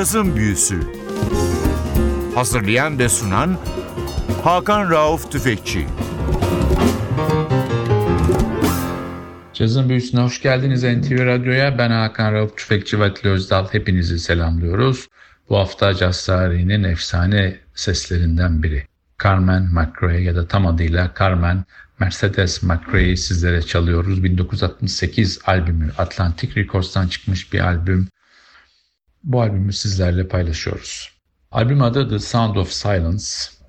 Cazın Büyüsü Hazırlayan ve sunan Hakan Rauf Tüfekçi Cazın Büyüsü'ne hoş geldiniz NTV Radyo'ya. Ben Hakan Rauf Tüfekçi ve Atli Özdal. Hepinizi selamlıyoruz. Bu hafta caz tarihinin efsane seslerinden biri. Carmen McRae ya da tam adıyla Carmen Mercedes McRae'yi sizlere çalıyoruz. 1968 albümü Atlantic Records'tan çıkmış bir albüm. Bu albümü sizlerle paylaşıyoruz. Albüm adı The Sound of Silence.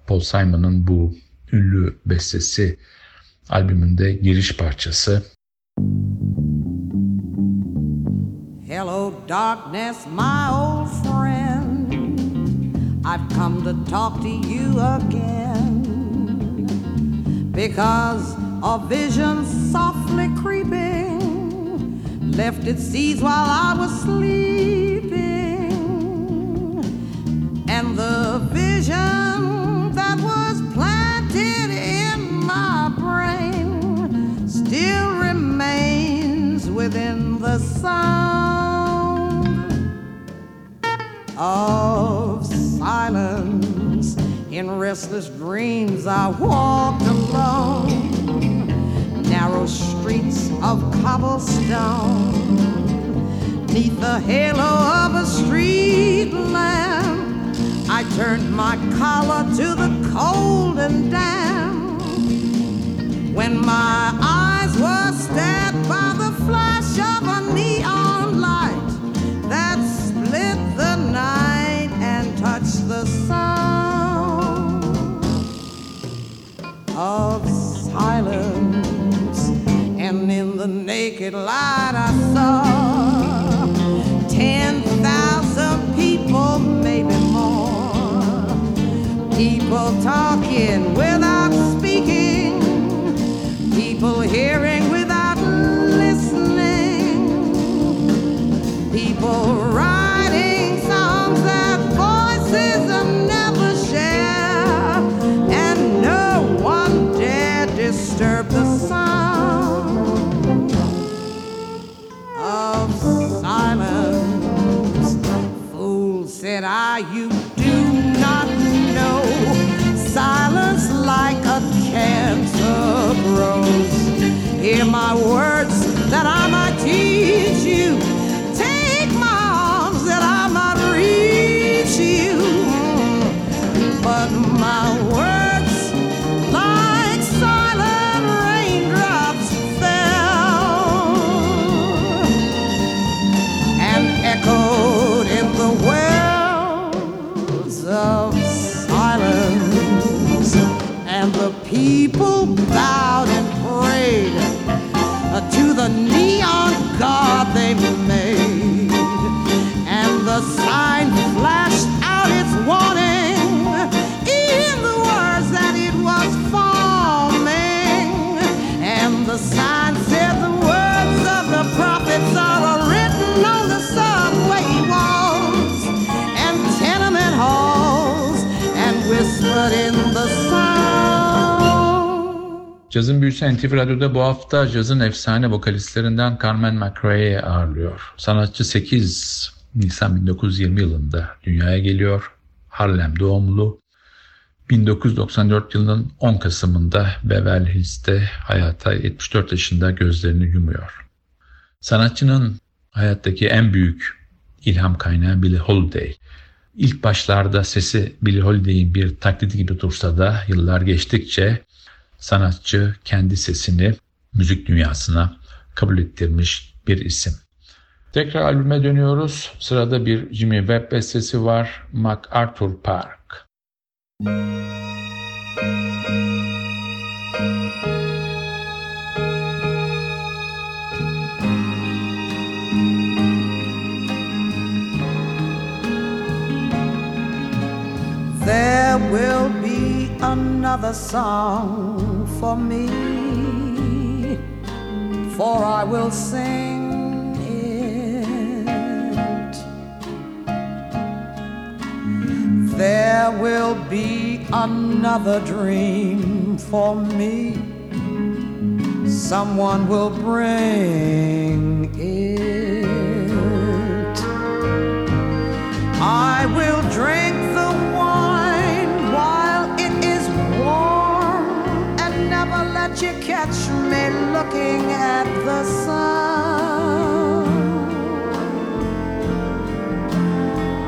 Paul Simon'ın bu ünlü bestesi albümünde giriş parçası. Hello, darkness, my old friend. I've come to talk to you again because a vision softly creeping left its seeds while I was sleeping, the vision that was planted in my brain still remains within the sound of silence. In restless dreams, I walked alone narrow streets of cobblestone. Neath the halo of a street lamp, turned my collar to the cold and damp. When my eyes were stabbed by the flash of a neon light that split the night and touched the sound of silence. And in the naked light, I saw People talking keep Cazın Büyüsü NTV Radyo'da bu hafta cazın efsane vokalistlerinden Carmen McRae'yi ağırlıyor. Sanatçı 8 Nisan 1920 yılında dünyaya geliyor. Harlem doğumlu. 1994 yılının 10 Kasım'ında Beverly Hills'te hayata 74 yaşında gözlerini yumuyor. Sanatçının hayattaki en büyük ilham kaynağı Billie Holiday. İlk başlarda sesi Billie Holiday'in bir taklidi gibi dursa da yıllar geçtikçe sanatçı kendi sesini müzik dünyasına kabul ettirmiş bir isim. Tekrar albüme dönüyoruz. Sırada bir Jimmy Webb bestesi var. MacArthur Park. There will be another song for me, for I will sing it. There will be another dream for me. Someone will bring it. I will drink you catch me looking at the sun.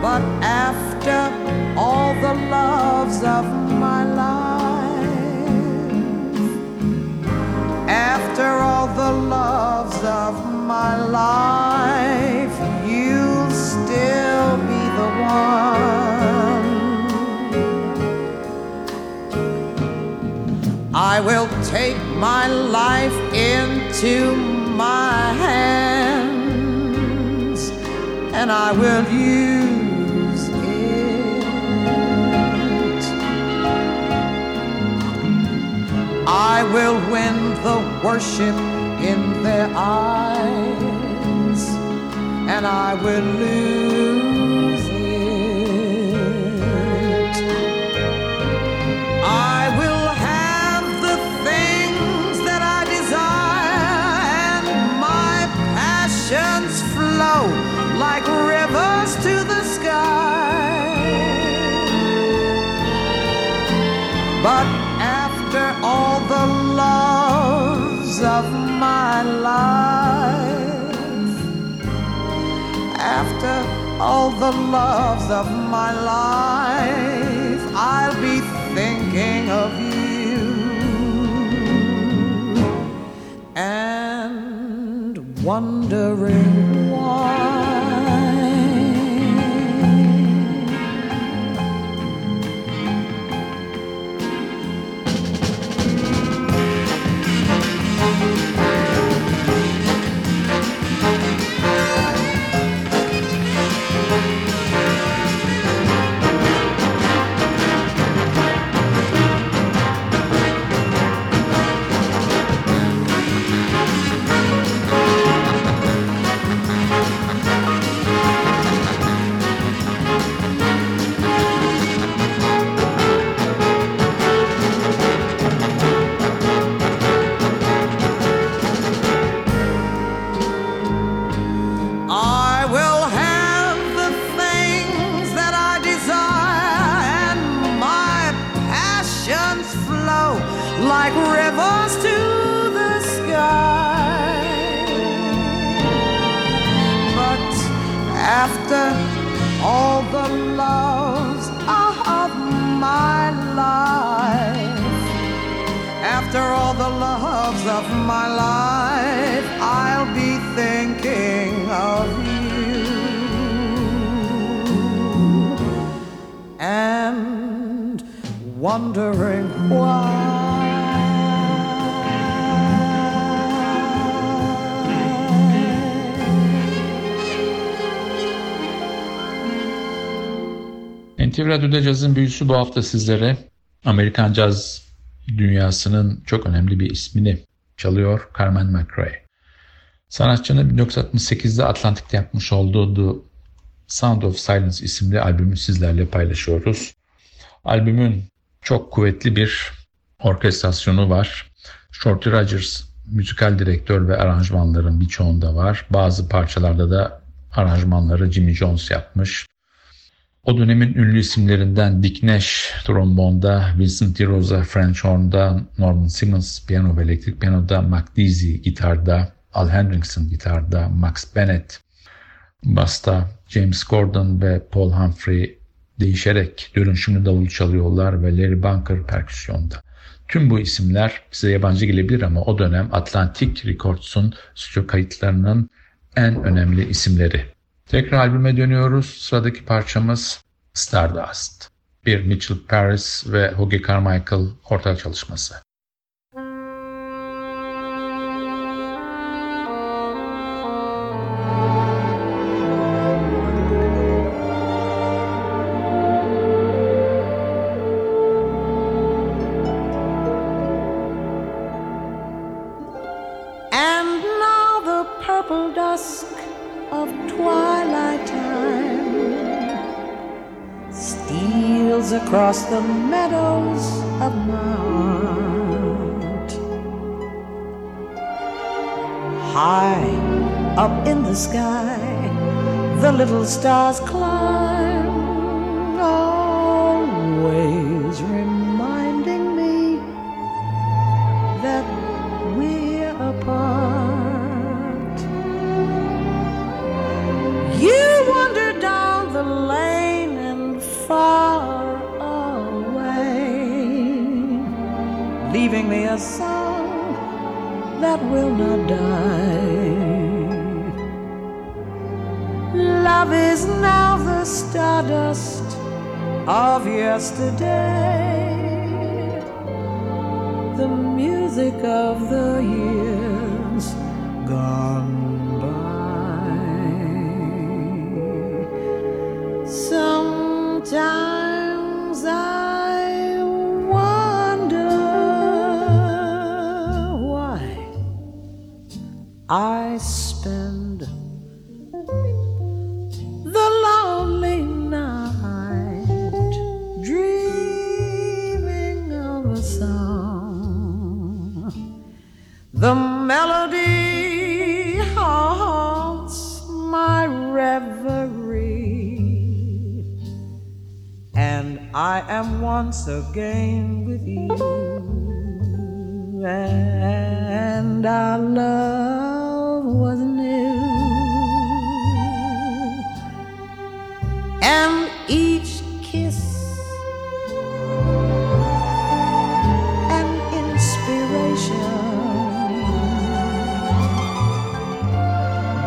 But after all the loves of my life, after all the loves of my life, you'll still be the one. I will take my life into my hands and I will use it. I will win the worship in their eyes and I will lose But after all the loves of my life, after all the loves of my life, I'll be thinking of you. And wondering wondering why. NTV Radyo'da cazın büyüsü bu hafta sizlere Amerikan caz dünyasının çok önemli bir ismini çalıyor Carmen McRae. Sanatçının 1968'de Atlantik'te yapmış olduğu The Sound of Silence isimli albümü sizlerle paylaşıyoruz. Albümün çok kuvvetli bir orkestrasyonu var. Shorty Rogers müzikal direktör ve aranjmanların birçoğunda var. Bazı parçalarda da aranjmanları Jimmy Jones yapmış. O dönemin ünlü isimlerinden Dick Nash trombonda, Vincent DiRosa French horn'da, Norman Simmons piyano ve elektrik piyanoda, Mac Deasy gitarda, Al Hendrickson gitarda, Max Bennett basta, James Gordon ve Paul Humphrey değişerek dönüşümlü davul çalıyorlar ve Larry Bunker perküsyonda. Tüm bu isimler size yabancı gelebilir ama o dönem Atlantic Records'un stüdyo kayıtlarının en önemli isimleri. Tekrar albüme dönüyoruz. Sıradaki parçamız Stardust. Bir Mitchell Paris ve Hoagy Carmichael ortak çalışması. Across the meadows of heart. High up in the sky, the little stars climb leaving me a song that will not die. Love is now the stardust of yesterday, the music of the years gone by. Sometimes I spend the lonely night dreaming of a song. The melody haunts my reverie, and I am once again with you, and our love was new. And each kiss an inspiration.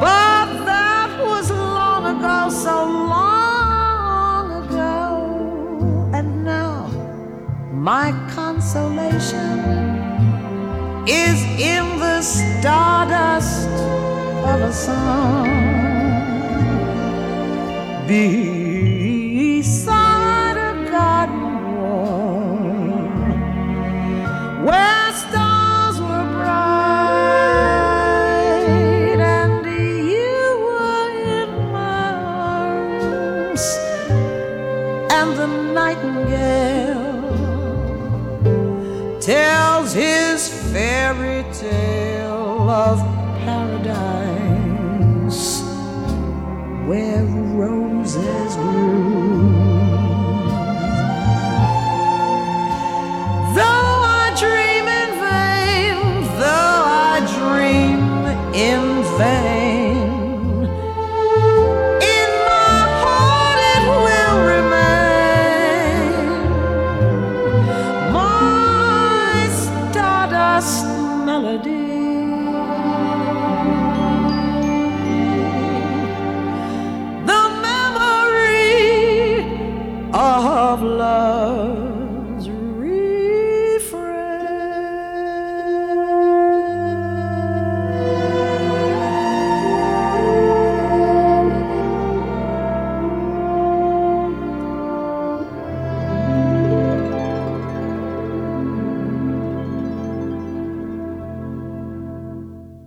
But that was long ago, so long ago, and now my consolation is in the stardust salvação. Be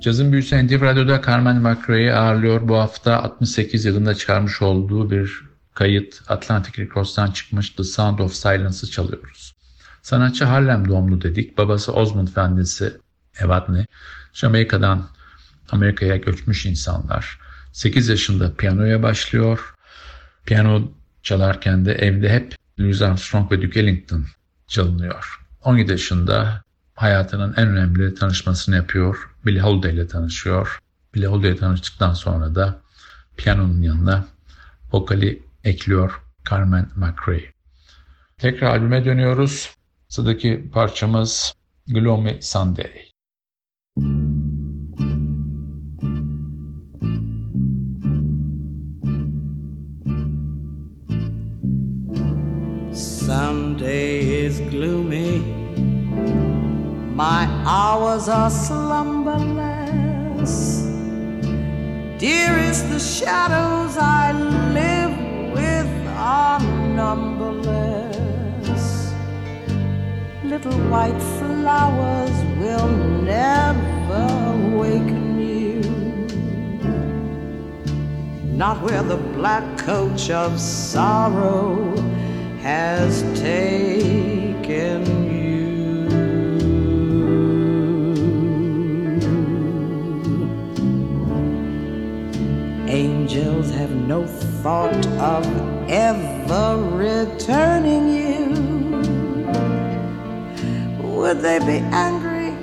Cazın büyüsü NTV Radyo'da Carmen McRae'yi ağırlıyor. Bu hafta 68 yılında çıkarmış olduğu bir kayıt Atlantic Records'tan çıkmış The Sound of Silence'ı çalıyoruz. Sanatçı Harlem doğumlu dedik. Babası Osmond ve annesi Evadne. Jamaika'dan Amerika'ya göçmüş insanlar. 8 yaşında piyanoya başlıyor. Piyano çalarken de evde hep Louis Armstrong ve Duke Ellington çalınıyor. 17 yaşında hayatının en önemli tanışmasını yapıyor. Billie Holiday ile tanışıyor. Billie Holiday ile tanıştıktan sonra da piyanonun yanına vokali ekliyor Carmen McRae. Tekrar albüme dönüyoruz. Sıradaki parçamız Gloomy Sunday. Sunday My hours are slumberless. Dearest, the shadows I live with are numberless. Little white flowers will never waken you. Not where the black coach of sorrow has taken Angels have no thought of ever returning you. Would they be angry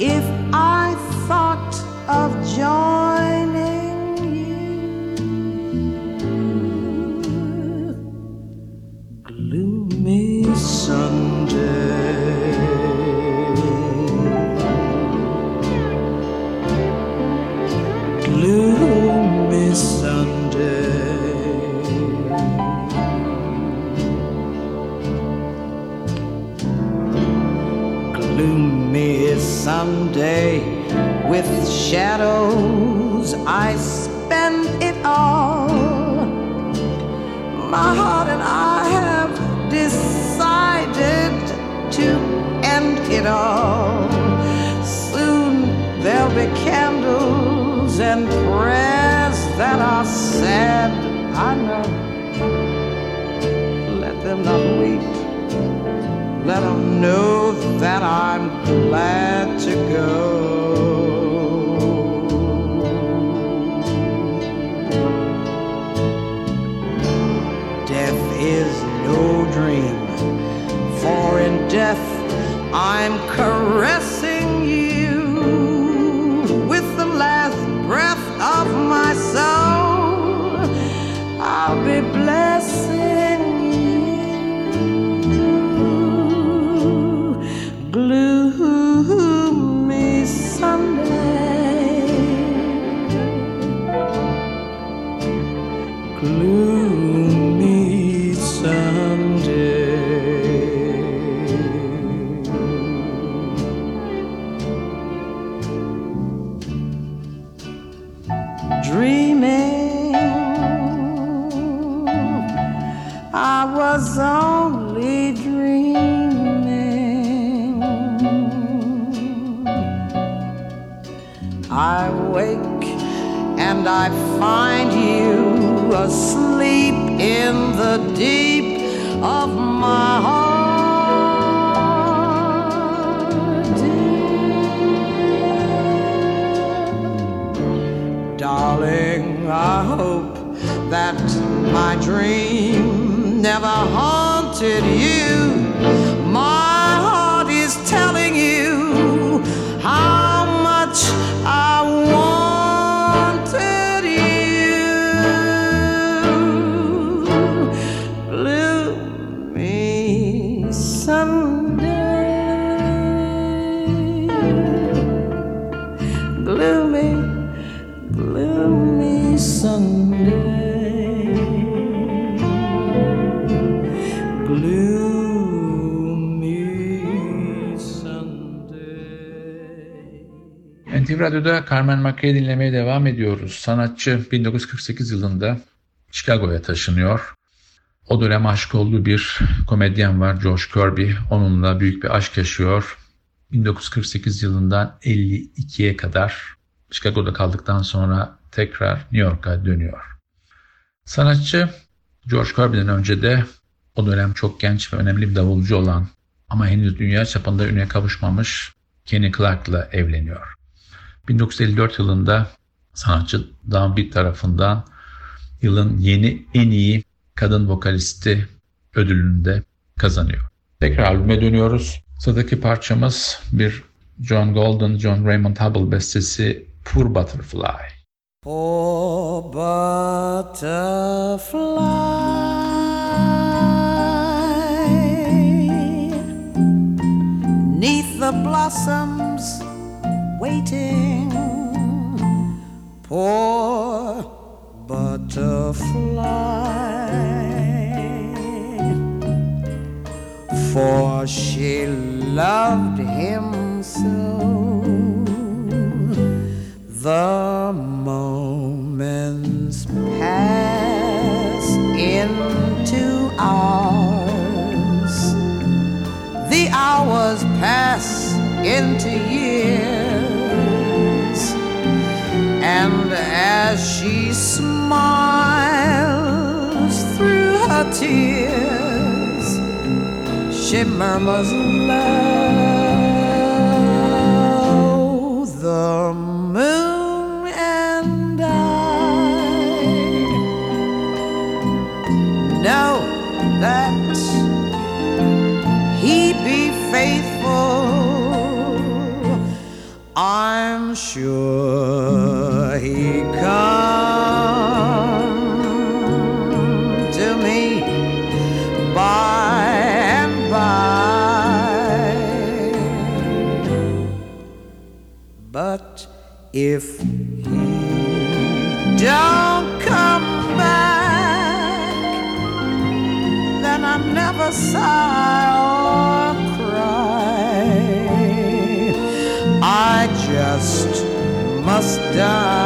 if I thought of joining I know. Let them not weep. Let them know that I'm glad to go. Death is no dream, for in death I'm caressing to Radyo'da Carmen McRae dinlemeye devam ediyoruz. Sanatçı 1948 yılında Chicago'ya taşınıyor. O dönem aşık olduğu bir komedyen var Josh Kirby. Onunla büyük bir aşk yaşıyor. 1948 yılından 52'ye kadar Chicago'da kaldıktan sonra tekrar New York'a dönüyor. Sanatçı George Kirby'den önce de o dönem çok genç ve önemli bir davulcu olan ama henüz dünya çapında üne kavuşmamış Kenny Clark'la evleniyor. 1954 yılında sanatçı Downbeat tarafından yılın yeni en iyi kadın vokalisti ödülünü de kazanıyor. Tekrar albüme dönüyoruz. Sıradaki parçamız bir John Golden, John Raymond Hubble bestesi Poor Butterfly. Poor butterfly, neath the blossoms waiting. Poor butterfly, for she loved him so. The moments pass into hours. The hours pass into years. As she smiles through her tears, she murmurs low, the moon and I know that he be faithful. I'm sure die.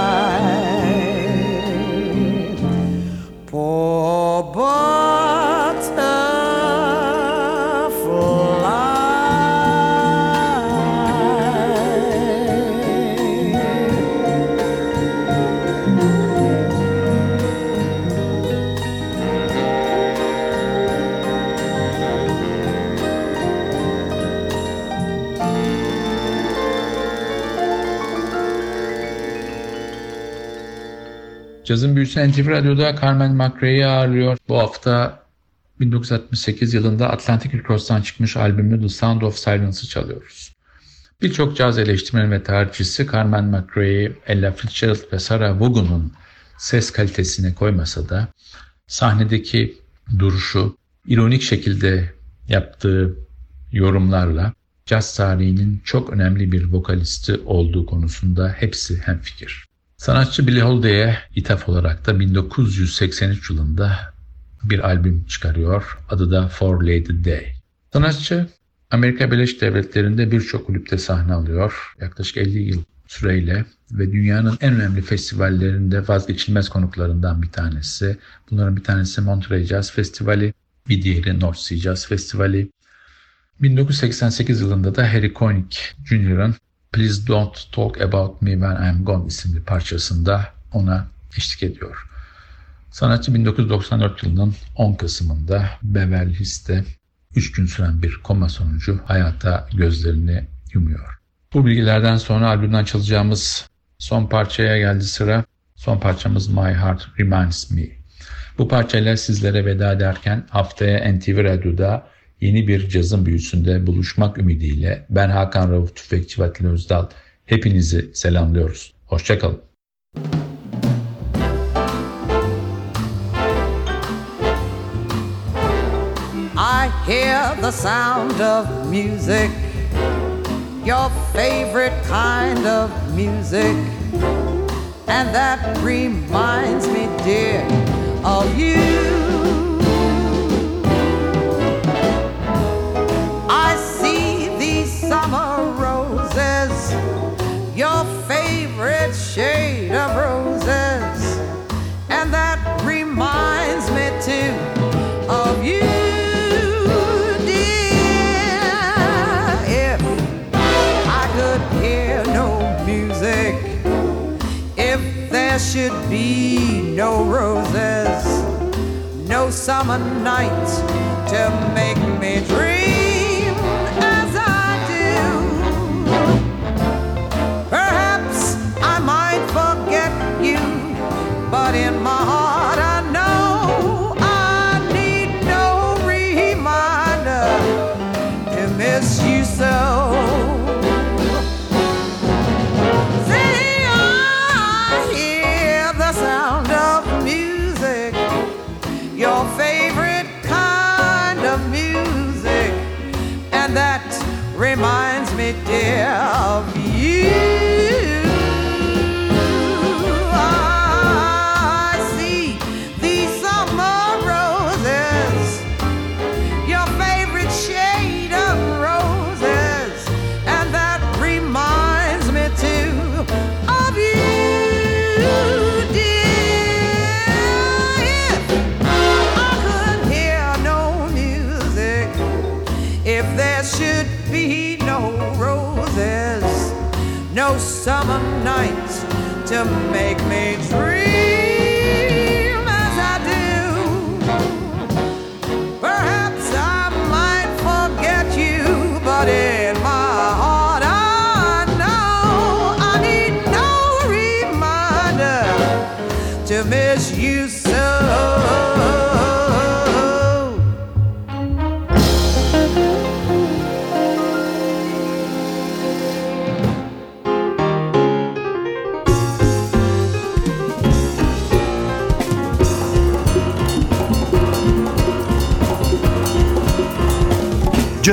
Cazın büyüsü NTV Radyo'da Carmen McRae'yi ağırlıyor. Bu hafta 1968 yılında Atlantic Record'dan çıkmış albümü The Sound of Silence'ı çalıyoruz. Birçok caz eleştirmeni ve tarihçisi Carmen McRae'yi Ella Fitzgerald ve Sarah Vaughan'un ses kalitesine koymasa da sahnedeki duruşu, ironik şekilde yaptığı yorumlarla caz tarihinin çok önemli bir vokalisti olduğu konusunda hepsi hemfikir. Sanatçı Billie Holiday'e ithaf olarak da 1983 yılında bir albüm çıkarıyor. Adı da For Lady Day. Sanatçı Amerika Birleşik Devletleri'nde birçok kulüpte sahne alıyor. Yaklaşık 50 yıl süreyle ve dünyanın en önemli festivallerinde vazgeçilmez konuklarından bir tanesi. Bunların bir tanesi Monterey Jazz Festivali, bir diğeri North Sea Jazz Festivali. 1988 yılında da Harry Connick Jr.'ın Please Don't Talk About Me When I'm Gone isimli parçasında ona eşlik ediyor. Sanatçı 1994 yılının 10 Kasım'ında Beverly Hills'te 3 gün süren bir koma sonucu hayata gözlerini yumuyor. Bu bilgilerden sonra albümden çalacağımız son parçaya geldi sıra. Son parçamız My Heart Reminds Me. Bu parçayla sizlere veda ederken haftaya NTV Radyo'da yeni bir cazın büyüsünde buluşmak ümidiyle ben Hakan Rauf Tüfekçi ve Atilla Özdal hepinizi selamlıyoruz. Hoşçakalın. I hear the sound of music, your favorite kind of music, and that reminds me, dear, of you. Should be no roses, no summer night to make me dream reminds me, dear, of you. September